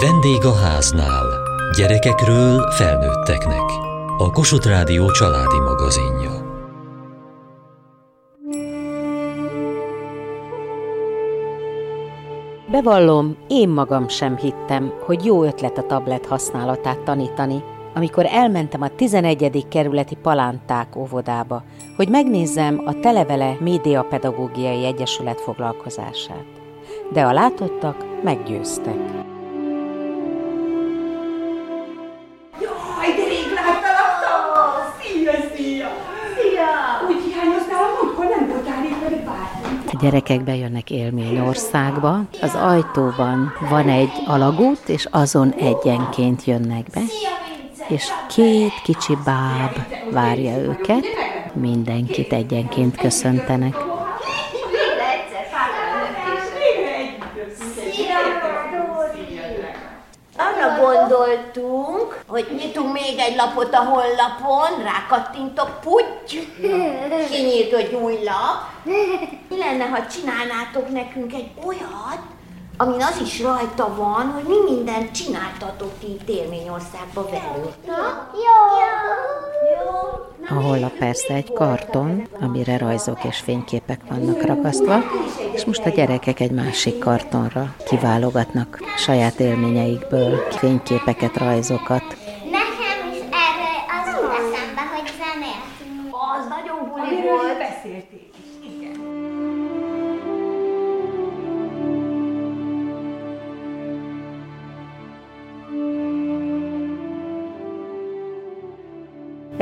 Vendég a háznál. Gyerekekről felnőtteknek. A Kossuth Rádió családi magazinja. Bevallom, én magam sem hittem, hogy jó ötlet a tablet használatát tanítani, amikor elmentem a 11. kerületi Palánták óvodába, hogy megnézzem a Televele Médiapedagógiai Egyesület foglalkozását. De a látottak meggyőztek. A gyerekek bejönnek élményországba. Az ajtóban van egy alagút, és azon egyenként jönnek be. És két kicsi báb várja őket. Mindenkit egyenként köszöntenek. Arra gondoltunk, hogy nyitunk még egy lapot a honlapon, rákattintok, puty, kinyílt egy új lap. Mi lenne, ha csinálnátok nekünk egy olyat, amin az is rajta van, hogy mi mindent csináltatok ti itt Élményországba velünk. Na? Jó. Jó. A honlap persze egy karton, amire rajzok és fényképek vannak ragasztva, és most a gyerekek egy másik kartonra kiválogatnak saját élményeikből fényképeket, rajzokat.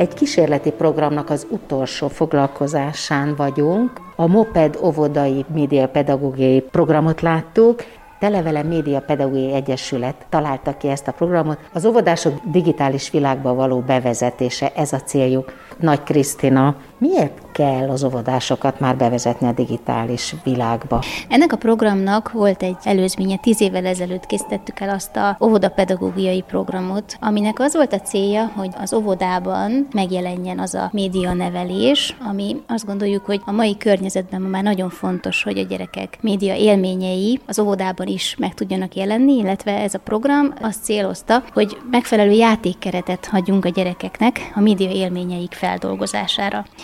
Egy kísérleti programnak az utolsó foglalkozásán vagyunk. A Moped óvodai médiapedagógiai programot láttuk. Televele Média Pedagógiai Egyesület találta ki ezt a programot. Az óvodások digitális világba való bevezetése, ez a céljuk. Nagy Krisztina, miért kell az óvodásokat már bevezetni a digitális világba? Ennek a programnak volt egy előzménye, tíz évvel ezelőtt készítettük el azt a óvodapedagógiai programot, aminek az volt a célja, hogy az óvodában megjelenjen az a média nevelés, ami azt gondoljuk, hogy a mai környezetben ma már nagyon fontos, hogy a gyerekek média élményei az óvodában is meg tudjanak jelenni, illetve ez a program azt célozta, hogy megfelelő játékkeretet hagyjunk a gyerekeknek a média élményeik feldolgozására.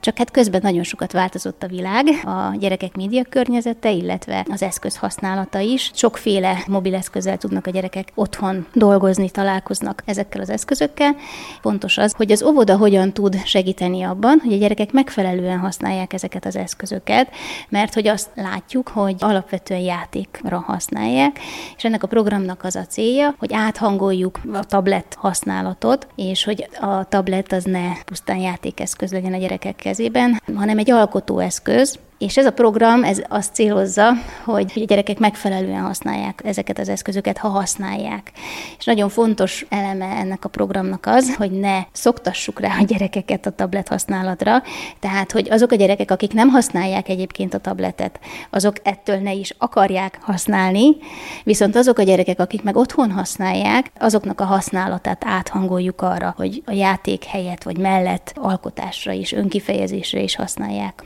Csak hát közben nagyon sokat változott a világ, a gyerekek média környezete, illetve az eszköz használata is. Sokféle mobileszközzel tudnak a gyerekek otthon dolgozni, találkoznak ezekkel az eszközökkel. Fontos az, hogy az óvoda hogyan tud segíteni abban, hogy a gyerekek megfelelően használják ezeket az eszközöket, mert hogy azt látjuk, hogy alapvetően játékra használják, és ennek a programnak az a célja, hogy áthangoljuk a tablet használatot, és hogy a tablet az ne pusztán játékeszköz legyen a gyerekek kezében, hanem egy alkotóeszköz, és ez a program ez azt célozza, hogy, a gyerekek megfelelően használják ezeket az eszközöket, ha használják. És nagyon fontos eleme ennek a programnak az, hogy ne szoktassuk rá a gyerekeket a tablet használatra, tehát hogy azok a gyerekek, akik nem használják egyébként a tabletet, azok ettől ne is akarják használni, viszont azok a gyerekek, akik meg otthon használják, azoknak a használatát áthangoljuk arra, hogy a játék helyett vagy mellett alkotásra is, önkifejezésre is használják.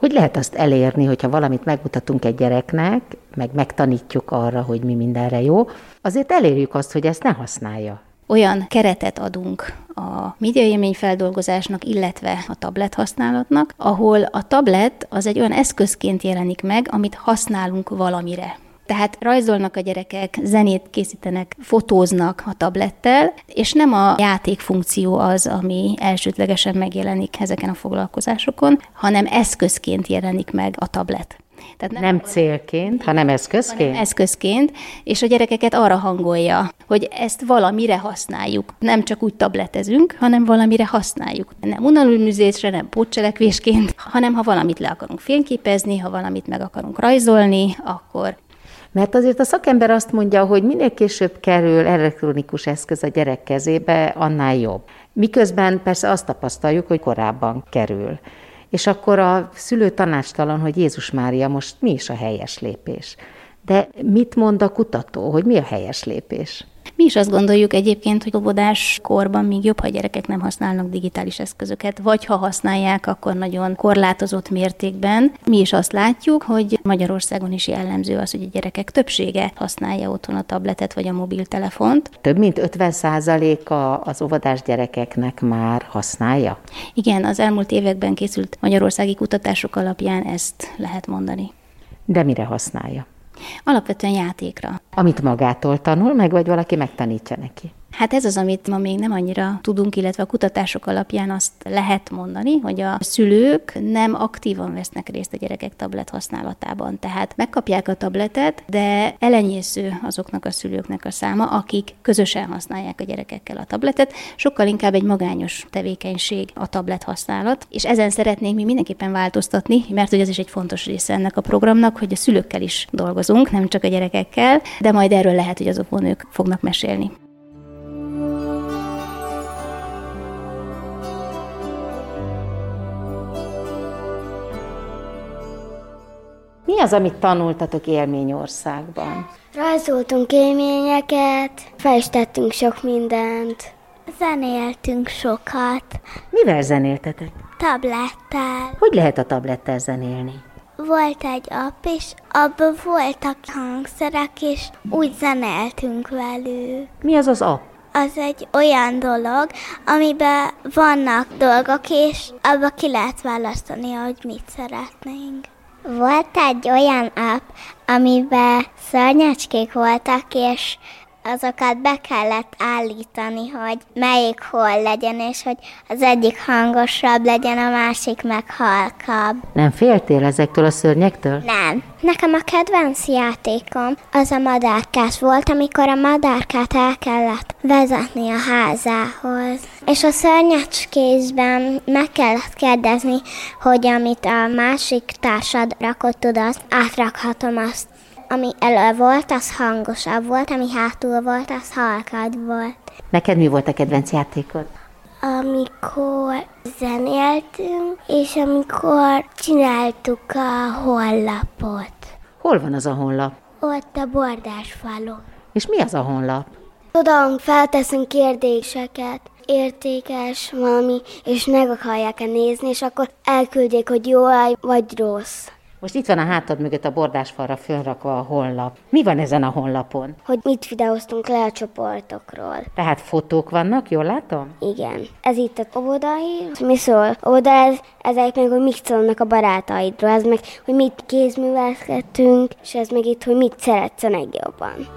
Hogy lehet azt elérni, hogyha valamit megmutatunk egy gyereknek, meg megtanítjuk arra, hogy mi mindenre jó, azért elérjük azt, hogy ezt ne használja. olyan keretet adunk a médiaélmény feldolgozásnak, illetve a tablet használatnak, ahol a tablet az egy olyan eszközként jelenik meg, amit használunk valamire. Tehát rajzolnak a gyerekek, zenét készítenek, fotóznak a tablettel, és nem a játékfunkció az, ami elsődlegesen megjelenik ezeken a foglalkozásokon, hanem eszközként jelenik meg a tablet. Tehát Nem célként, hanem eszközként. hanem eszközként, és a gyerekeket arra hangolja, hogy ezt valamire használjuk. Nem csak úgy tabletezünk, hanem valamire használjuk. Nem unaloműzésre, nem pótcselekvésként, hanem ha valamit le akarunk fényképezni, ha valamit meg akarunk rajzolni, akkor Mert azért a szakember azt mondja, hogy minél később kerül elektronikus eszköz a gyerek kezébe, annál jobb. Miközben persze azt tapasztaljuk, hogy korábban kerül. És akkor a szülő tanácstalan, hogy Jézus Mária, most mi is a helyes lépés? De mit mond a kutató, hogy mi a helyes lépés? Mi is azt gondoljuk egyébként, hogy óvodás korban még jobb, ha a gyerekek nem használnak digitális eszközöket, vagy ha használják, akkor nagyon korlátozott mértékben. Mi is azt látjuk, hogy Magyarországon is jellemző az, hogy a gyerekek többsége használja otthon a tabletet vagy a mobiltelefont. Több mint 50%-a az óvodás gyerekeknek már használja? Igen, az elmúlt években készült magyarországi kutatások alapján ezt lehet mondani. De mire használja? Alapvetően játékra. Amit magától tanul meg, vagy valaki megtanítja neki? Hát ez az, amit ma még nem annyira tudunk, illetve a kutatások alapján azt lehet mondani, hogy a szülők nem aktívan vesznek részt a gyerekek tablet használatában. Tehát megkapják a tabletet, de elenyésző azoknak a szülőknek a száma, akik közösen használják a gyerekekkel a tabletet. Sokkal inkább egy magányos tevékenység a tablet használat, és ezen szeretnénk mi mindenképpen változtatni, mert hogy ez is egy fontos része ennek a programnak, hogy a szülőkkel is dolgozunk, nem csak a gyerekekkel, de majd erről lehet, hogy azok nők fognak mesélni. Mi az, amit tanultatok élményországban? Rajzoltunk élményeket, festettünk sok mindent. Zenéltünk sokat. Mivel zenéltetek? Tablettel. Hogy lehet a tablettel zenélni? Volt egy app, és abban voltak hangszerek, és úgy zenéltünk velük. Mi az az app? Az egy olyan dolog, amiben vannak dolgok, és abba ki lehet választani, hogy mit szeretnénk. Volt egy olyan app, amiben szörnyecskék voltak, és azokat be kellett állítani, hogy melyik hol legyen, és hogy az egyik hangosabb legyen, a másik meg halkabb. Nem féltél ezektől a szörnyektől? Nem. Nekem a kedvenc játékom az a madárkás volt, amikor a madárkát el kellett vezetni a házához. És a szörnyecskészben meg kellett kérdezni, hogy amit a másik társad rakott azt átrakhatom azt ami elő volt, az hangosabb volt, ami hátul volt, az halkad volt. Neked mi volt a kedvenc játékod? Amikor zenéltünk, és amikor csináltuk a honlapot. Hol van az a honlap? Ott a bordás falon. És mi az a honlap? Tudom, felteszünk kérdéseket, értékes valami, és meg akarják-e nézni, és akkor elküldjék, hogy jó vagy rossz. Most itt van a hátad mögött a bordásfalra fölrakva a honlap. Mi van ezen a honlapon? Hogy mit videóztunk le a csoportokról. Tehát fotók vannak, jól látom? Igen. Ez itt a óvodai, mi szól? Óvoda, ez, ezek meg, hogy mit szólnak a barátaidról, ez meg, hogy mit kézművelkedtünk, és ez meg itt, hogy mit szeretsz a legjobban.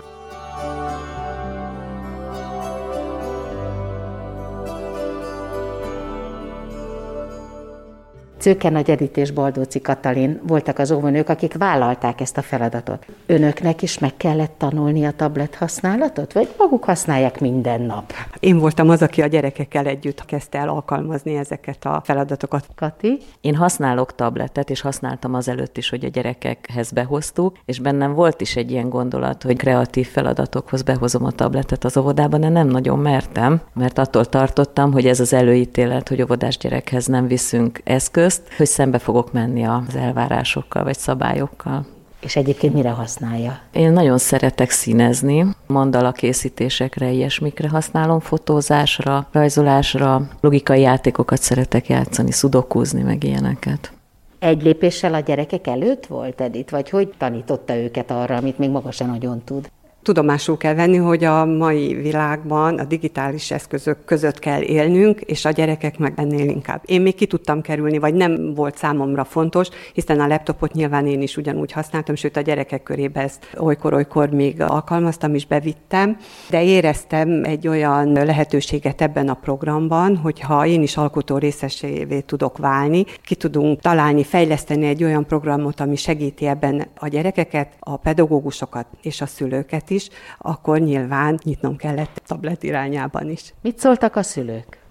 Cőke Nagy Edith és Baldóci Katalin voltak az óvónők, akik vállalták ezt a feladatot. Önöknek is meg kellett tanulni a tablet használatot, vagy maguk használják minden nap? Én voltam az, aki a gyerekekkel együtt kezdte el alkalmazni ezeket a feladatokat. Kati? Én használok tabletet, és használtam azelőtt is, hogy a gyerekekhez behoztuk, és bennem volt is egy ilyen gondolat, hogy kreatív feladatokhoz behozom a tabletet az óvodában, de nem nagyon mertem, mert attól tartottam, hogy ez az előítélet, hogy óvodás gyerekhez nem viszünk eszköz, közt, hogy szembe fogok menni az elvárásokkal vagy szabályokkal. És egyébként mire használja? Én nagyon szeretek színezni, mandala készítésekre, ilyesmikre használom, fotózásra, rajzolásra, logikai játékokat szeretek játszani, szudokúzni, meg ilyeneket. Egy lépéssel a gyerekek előtt volt, Edith? Vagy hogy tanította őket arra, amit még maga sem nagyon tud? Tudomásul kell venni, hogy a mai világban a digitális eszközök között kell élnünk, és a gyerekek meg ennél inkább. Én még ki tudtam kerülni, vagy nem volt számomra fontos, hiszen a laptopot nyilván én is ugyanúgy használtam, sőt a gyerekek körébe ezt olykor-olykor még alkalmaztam és bevittem, de éreztem egy olyan lehetőséget ebben a programban, hogyha én is alkotó részesévé tudok válni, ki tudunk találni, fejleszteni egy olyan programot, ami segíti ebben a gyerekeket, a pedagógusokat és a szülőket is, akkor nyilván nyitnom kellett tablet irányában is. Mit szóltak a szülők?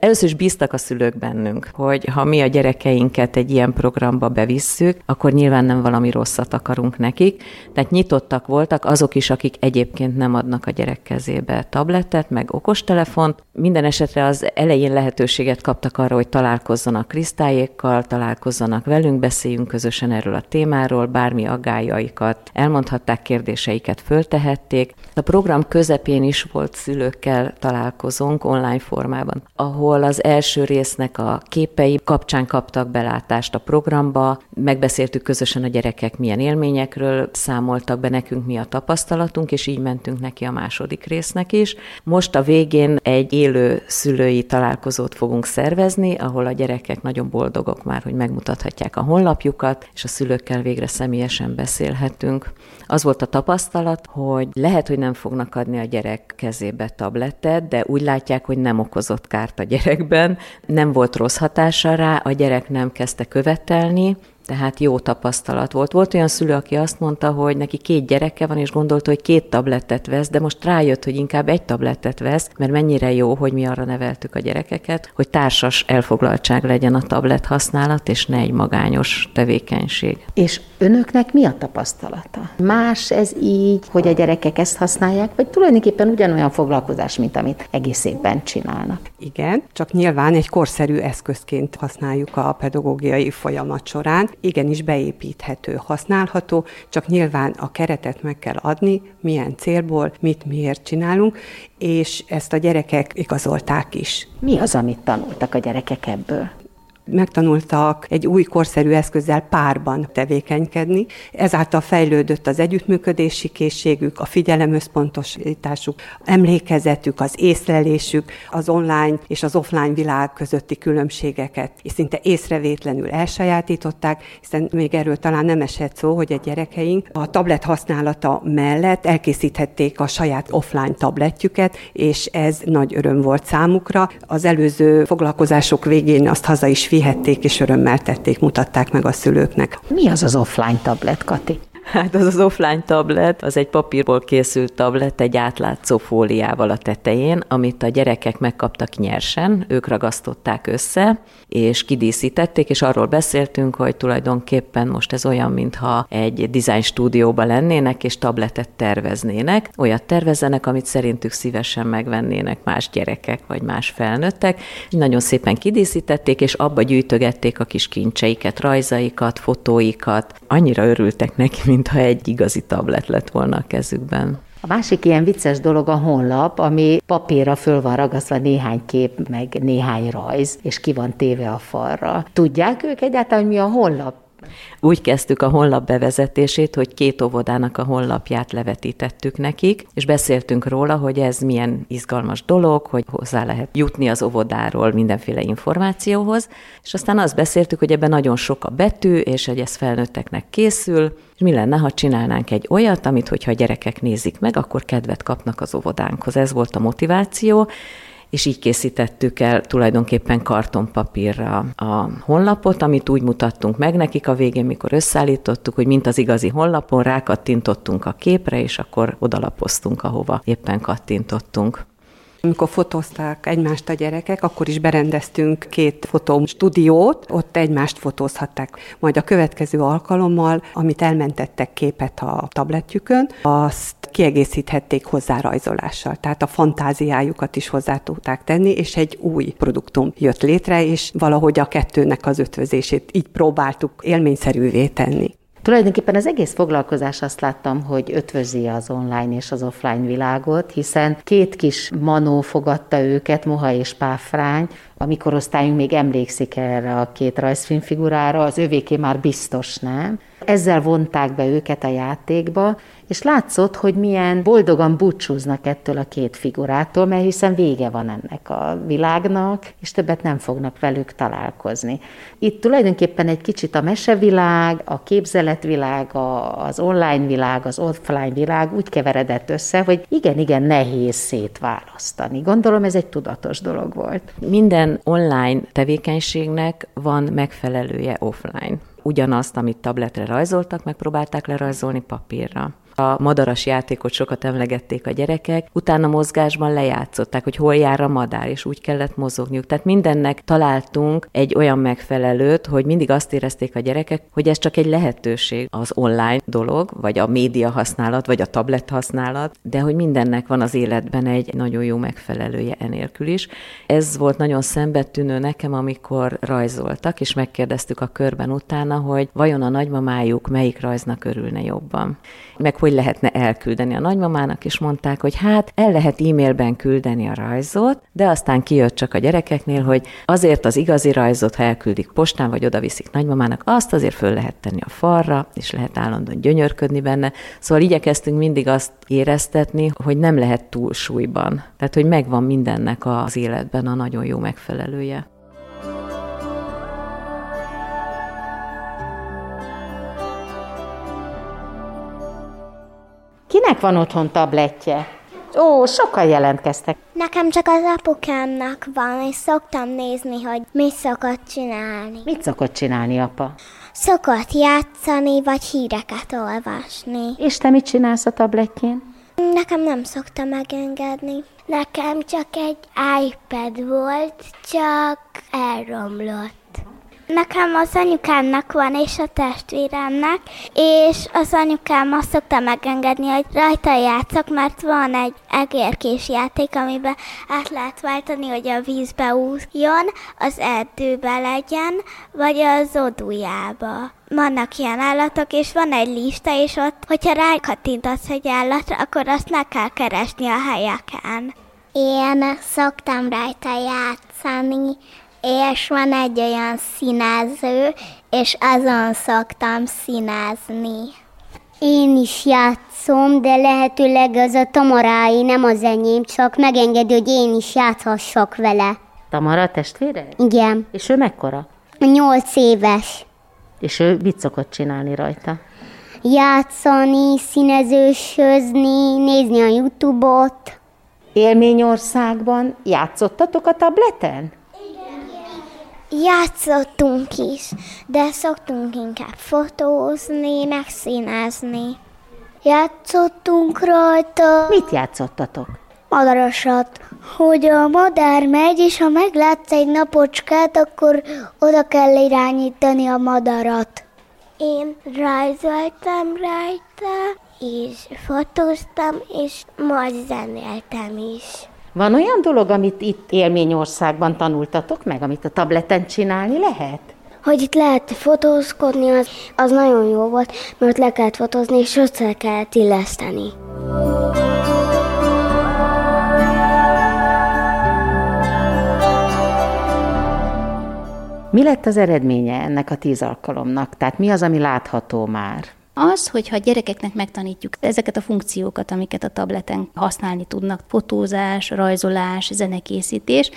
Először is bíztak a szülők bennünk, hogy ha mi a gyerekeinket egy ilyen programba bevisszük, akkor nyilván nem valami rosszat akarunk nekik. Tehát nyitottak voltak azok is, akik egyébként nem adnak a gyerek kezébe tabletet, meg okostelefont. Minden esetre az elején lehetőséget kaptak arra, hogy találkozzanak Krisztályékkal, találkozzanak velünk, beszéljünk közösen erről a témáról, bármi aggájaikat elmondhatták, kérdéseiket föltehették. A program közepén is volt szülőkkel találkozónk online formában, ahol az első résznek a képei kapcsán kaptak belátást a programba, megbeszéltük közösen a gyerekek milyen élményekről számoltak be nekünk, mi a tapasztalatunk, és így mentünk neki a második résznek is. Most a végén egy élő szülői találkozót fogunk szervezni, ahol a gyerekek nagyon boldogok már, hogy megmutathatják a honlapjukat, és a szülőkkel végre személyesen beszélhetünk. Az volt a tapasztalat, hogy lehet, hogy nem fognak adni a gyerek kezébe tabletet, de úgy látják, hogy nem okozott kárt a gyerekben, nem volt rossz hatása rá, a gyerek nem kezdte követelni, tehát jó tapasztalat volt. Volt olyan szülő, aki azt mondta, hogy neki két gyereke van, és gondolta, hogy két tablettet vesz, de most rájött, hogy inkább egy tablettet vesz, mert mennyire jó, hogy mi arra neveltük a gyerekeket, hogy társas elfoglaltság legyen a tablet használat, és ne egy magányos tevékenység. És önöknek mi a tapasztalata? Más ez így, hogy a gyerekek ezt használják, vagy tulajdonképpen ugyanolyan foglalkozás, mint amit egész évben csinálnak? Igen, csak nyilván egy korszerű eszközként használjuk a pedagógiai folyamat során, igenis beépíthető, használható, csak nyilván a keretet meg kell adni, milyen célból, mit miért csinálunk, és ezt a gyerekek igazolták is. Mi az, amit tanultak a gyerekek ebből? Megtanultak egy új korszerű eszközzel párban tevékenykedni. Ezáltal fejlődött az együttműködési készségük, a figyelemösszpontosításuk, emlékezetük, az észlelésük, az online és az offline világ közötti különbségeket, és szinte észrevétlenül elsajátították, hiszen még erről talán nem esett szó, hogy a gyerekeink a tablet használata mellett elkészíthették a saját offline tabletjüket, és ez nagy öröm volt számukra. Az előző foglalkozások végén azt haza is vihették és örömmel tették, mutatták meg a szülőknek. Mi az az offline tablet, Kati? Hát az az offline tablet, az egy papírból készült tablet egy átlátszó fóliával a tetején, amit a gyerekek megkaptak nyersen, ők ragasztották össze, és kidíszítették, és arról beszéltünk, hogy tulajdonképpen most ez olyan, mintha egy design stúdióban lennének, és tabletet terveznének. Olyat tervezzenek, amit szerintük szívesen megvennének más gyerekek, vagy más felnőttek. Nagyon szépen kidíszítették, és abba gyűjtögették a kis kincseiket, rajzaikat, fotóikat. Annyira örültek neki, mintha egy igazi tablet lett volna a kezükben. A másik ilyen vicces dolog a honlap, ami papírra föl van ragasztva néhány kép, meg néhány rajz, és ki van téve a falra. Tudják ők egyáltalán, hogy mi a honlap? Úgy kezdtük a honlap bevezetését, hogy két óvodának a honlapját levetítettük nekik, és beszéltünk róla, hogy ez milyen izgalmas dolog, hogy hozzá lehet jutni az óvodáról mindenféle információhoz, és aztán azt beszéltük, hogy ebben nagyon sok a betű, és hogy ez felnőtteknek készül, és mi lenne, ha csinálnánk egy olyat, amit, hogyha a gyerekek nézik meg, akkor kedvet kapnak az óvodánkhoz. Ez volt a motiváció, és így készítettük el tulajdonképpen kartonpapírra a honlapot, amit úgy mutattunk meg nekik a végén, mikor összeállítottuk, hogy mint az igazi honlapon rákattintottunk a képre, és akkor odalapoztunk, ahova éppen kattintottunk. Amikor fotózták egymást a gyerekek, akkor is berendeztünk két fotó ott egymást fotózhatták. Majd a következő alkalommal, amit elmentettek képet a tabletjükön, azt kiegészíthették hozzá rajzolással. Tehát a fantáziájukat is hozzá tudták tenni, és egy új produktum jött létre, és valahogy a kettőnek az ötvözését így próbáltuk élményszerűvé tenni. Tulajdonképpen az egész foglalkozás azt láttam, hogy ötvözi az online és az offline világot, hiszen két kis manó fogadta őket, Moha és Páfrány, a mi korosztályunk még emlékszik erre a két rajzfilmfigurára, az övéké már biztos nem. Ezzel vonták be őket a játékba, és látszott, hogy milyen boldogan búcsúznak ettől a két figurától, mert hiszen vége van ennek a világnak, és többet nem fognak velük találkozni. Itt tulajdonképpen egy kicsit a mesevilág, a képzeletvilág, az online világ, az offline világ úgy keveredett össze, hogy igen-igen nehéz szétválasztani. Gondolom ez egy tudatos dolog volt. Minden online tevékenységnek van megfelelője offline ugyanazt, amit tabletre rajzoltak, megpróbálták lerajzolni papírra. A madaras játékot sokat emlegették a gyerekek, utána mozgásban lejátszották, hogy hol jár a madár, és úgy kellett mozogniuk. Tehát mindennek találtunk egy olyan megfelelőt, hogy mindig azt érezték a gyerekek, hogy ez csak egy lehetőség az online dolog, vagy a média használat, vagy a tablet használat, de hogy mindennek van az életben egy nagyon jó megfelelője enélkül is. Ez volt nagyon szembetűnő nekem, amikor rajzoltak, és megkérdeztük a körben utána, hogy vajon a nagymamájuk melyik rajznak örülne jobban. Meg hogy lehetne elküldeni a nagymamának, és mondták, hogy hát el lehet e-mailben küldeni a rajzot, de aztán kijött csak a gyerekeknél, hogy azért az igazi rajzot, ha elküldik postán, vagy oda viszik nagymamának, azt azért föl lehet tenni a falra, és lehet állandóan gyönyörködni benne. Szóval igyekeztünk mindig azt éreztetni, hogy nem lehet túlsúlyban. Tehát, hogy megvan mindennek az életben a nagyon jó megfelelője. Kinek van otthon tabletje? Ó, sokan jelentkeztek. Nekem csak az apukámnak van, és szoktam nézni, hogy mit szokott csinálni. Mit szokott csinálni, apa? Szokott játszani, vagy híreket olvasni. És te mit csinálsz a tabletjén? Nekem nem szokta megengedni. Nekem csak egy iPad volt, csak elromlott. Nekem az anyukámnak van, és a testvéremnek, és az anyukám azt szokta megengedni, hogy rajta játszok, mert van egy egérkés játék, amiben át lehet váltani, hogy a vízbe úszjon, az erdőbe legyen, vagy az odujába. Vannak ilyen állatok, és van egy lista, és ott, hogyha rákattintasz egy állatra, akkor azt meg kell keresni a helyeken. Én szoktam rajta játszani, és van egy olyan színező, és azon szoktam színezni. Én is játszom, de lehetőleg az a Tamarái, nem az enyém, csak megengedi, hogy én is játszhassak vele. Tamara a testvére? Igen. És ő mekkora? Nyolc éves. És ő mit szokott csinálni rajta? Játszani, színezősözni, nézni a Youtube-ot. Élményországban játszottatok a tableten? Játszottunk is, de szoktunk inkább fotózni, megszínezni. Játszottunk rajta. Mit játszottatok? Madarasat. Hogy a madár megy, és ha meglátsz egy napocskát, akkor oda kell irányítani a madarat. Én rajzoltam rajta, és fotóztam, és majd zenéltem is. Van olyan dolog, amit itt élményországban tanultatok meg, amit a tableten csinálni lehet? Hogy itt lehet fotózkodni, az, az nagyon jó volt, mert le kellett fotózni, és össze kellett illeszteni. Mi lett az eredménye ennek a tíz alkalomnak? Tehát mi az, ami látható már? Az, hogyha a gyerekeknek megtanítjuk ezeket a funkciókat, amiket a tableten használni tudnak, fotózás, rajzolás, zenekészítés,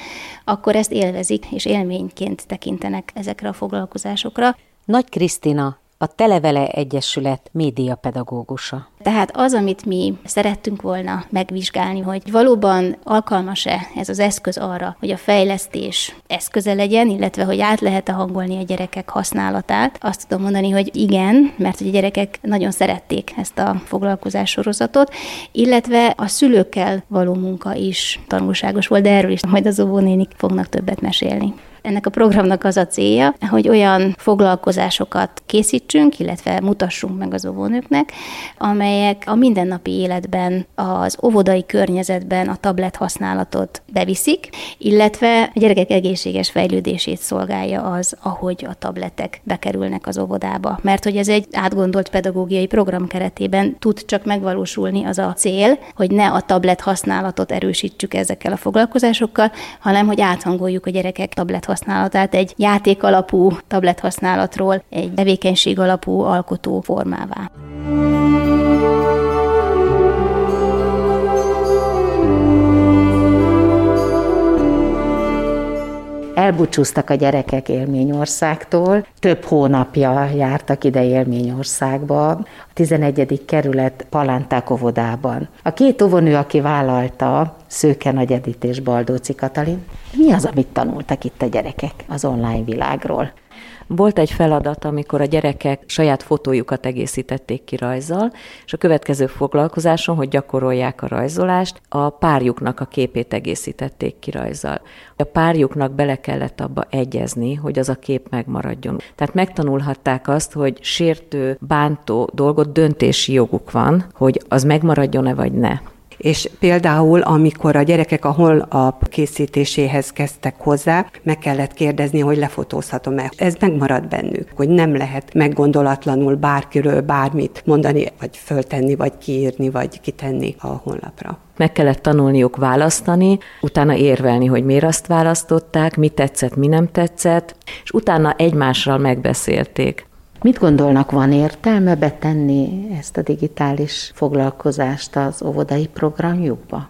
akkor ezt élvezik, és élményként tekintenek ezekre a foglalkozásokra. Nagy Krisztina a Televele Egyesület médiapedagógusa. Tehát az, amit mi szerettünk volna megvizsgálni, hogy valóban alkalmas-e ez az eszköz arra, hogy a fejlesztés eszköze legyen, illetve hogy át lehet-e hangolni a gyerekek használatát. Azt tudom mondani, hogy igen, mert a gyerekek nagyon szerették ezt a foglalkozás sorozatot, illetve a szülőkkel való munka is tanulságos volt, de erről is majd az óvónénik fognak többet mesélni. Ennek a programnak az a célja, hogy olyan foglalkozásokat készítsünk, illetve mutassunk meg az óvónőknek, amelyek a mindennapi életben, az óvodai környezetben a tablet használatot beviszik, illetve a gyerekek egészséges fejlődését szolgálja az, ahogy a tabletek bekerülnek az óvodába. Mert hogy ez egy átgondolt pedagógiai program keretében tud csak megvalósulni az a cél, hogy ne a tablet használatot erősítsük ezekkel a foglalkozásokkal, hanem hogy áthangoljuk a gyerekek tablet használatát egy játék alapú tablet használatról egy tevékenység alapú alkotó formává. Elbúcsúztak a gyerekek Élményországtól, több hónapja jártak ide Élményországba, a 11. kerület Palánták óvodában. A két óvonő, aki vállalta, Szőke Nagy Edith és Baldóci Katalin, mi az, amit tanultak itt a gyerekek az online világról? Volt egy feladat, amikor a gyerekek saját fotójukat egészítették ki rajzzal, és a következő foglalkozáson, hogy gyakorolják a rajzolást, a párjuknak a képét egészítették ki rajzzal. A párjuknak bele kellett abba egyezni, hogy az a kép megmaradjon. Tehát megtanulhatták azt, hogy sértő, bántó dolgot döntési joguk van, hogy az megmaradjon-e vagy ne. És például, amikor a gyerekek a honlap készítéséhez kezdtek hozzá, meg kellett kérdezni, hogy lefotózhatom-e. Ez megmarad bennük, hogy nem lehet meggondolatlanul bárkiről bármit mondani, vagy föltenni, vagy kiírni, vagy kitenni a honlapra. Meg kellett tanulniuk választani, utána érvelni, hogy miért azt választották, mi tetszett, mi nem tetszett, és utána egymással megbeszélték. Mit gondolnak, van értelme betenni ezt a digitális foglalkozást az óvodai programjukba?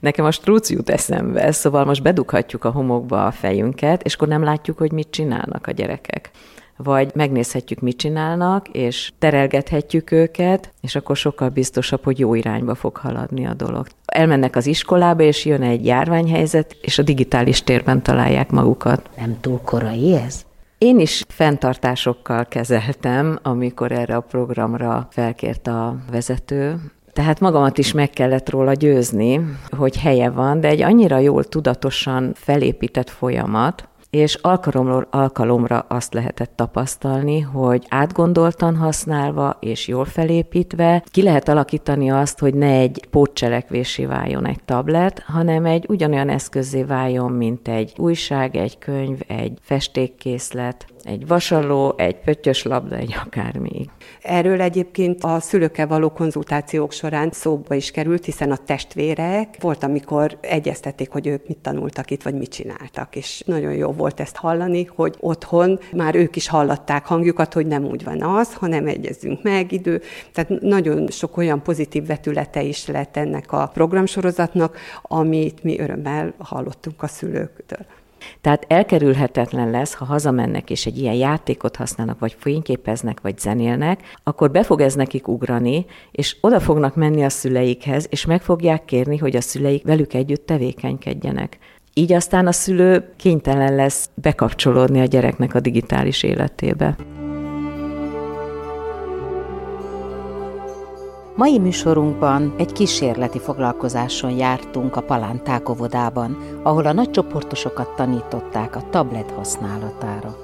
Nekem a strúc jut eszembe, szóval most bedughatjuk a homokba a fejünket, és akkor nem látjuk, hogy mit csinálnak a gyerekek. Vagy megnézhetjük, mit csinálnak, és terelgethetjük őket, és akkor sokkal biztosabb, hogy jó irányba fog haladni a dolog. Elmennek az iskolába, és jön egy járványhelyzet, és a digitális térben találják magukat. Nem túl korai ez? Én is fenntartásokkal kezeltem, amikor erre a programra felkért a vezető, tehát magamat is meg kellett róla győzni, hogy helye van, de egy annyira jól tudatosan felépített folyamat, és alkalomról alkalomra azt lehetett tapasztalni, hogy átgondoltan használva és jól felépítve ki lehet alakítani azt, hogy ne egy pótcselekvésé váljon egy tablet, hanem egy ugyanolyan eszközé váljon, mint egy újság, egy könyv, egy festékkészlet, egy vasaló, egy pöttyös labda, egy akármi. Erről egyébként a szülőkkel való konzultációk során szóba is került, hiszen a testvérek volt, amikor egyeztették, hogy ők mit tanultak itt, vagy mit csináltak, és nagyon jó volt ezt hallani, hogy otthon már ők is hallatták hangjukat, hogy nem úgy van az, hanem egyezünk meg idő. Tehát nagyon sok olyan pozitív vetülete is lett ennek a programsorozatnak, amit mi örömmel hallottunk a szülőktől. Tehát elkerülhetetlen lesz, ha hazamennek és egy ilyen játékot használnak, vagy fényképeznek, vagy zenélnek, akkor be fog ez nekik ugrani, és oda fognak menni a szüleikhez, és meg fogják kérni, hogy a szüleik velük együtt tevékenykedjenek. Így aztán a szülő kénytelen lesz bekapcsolódni a gyereknek a digitális életébe. Mai műsorunkban egy kísérleti foglalkozáson jártunk a Palánták óvodában, ahol a nagycsoportosokat tanították a tablet használatára.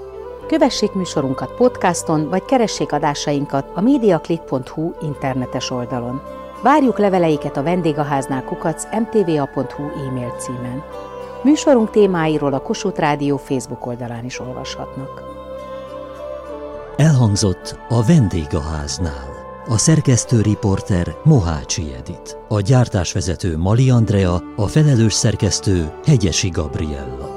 Kövessék műsorunkat podcaston, vagy keressék adásainkat a mediaclick.hu internetes oldalon. Várjuk leveleiket a vendégháznál kukac mtva.hu e-mail címen. Műsorunk témáiról a Kossuth Rádió Facebook oldalán is olvashatnak. Elhangzott a vendégháznál. A szerkesztő riporter Mohácsi Edit. A gyártásvezető Mali Andrea, a felelős szerkesztő Hegyesi Gabriella.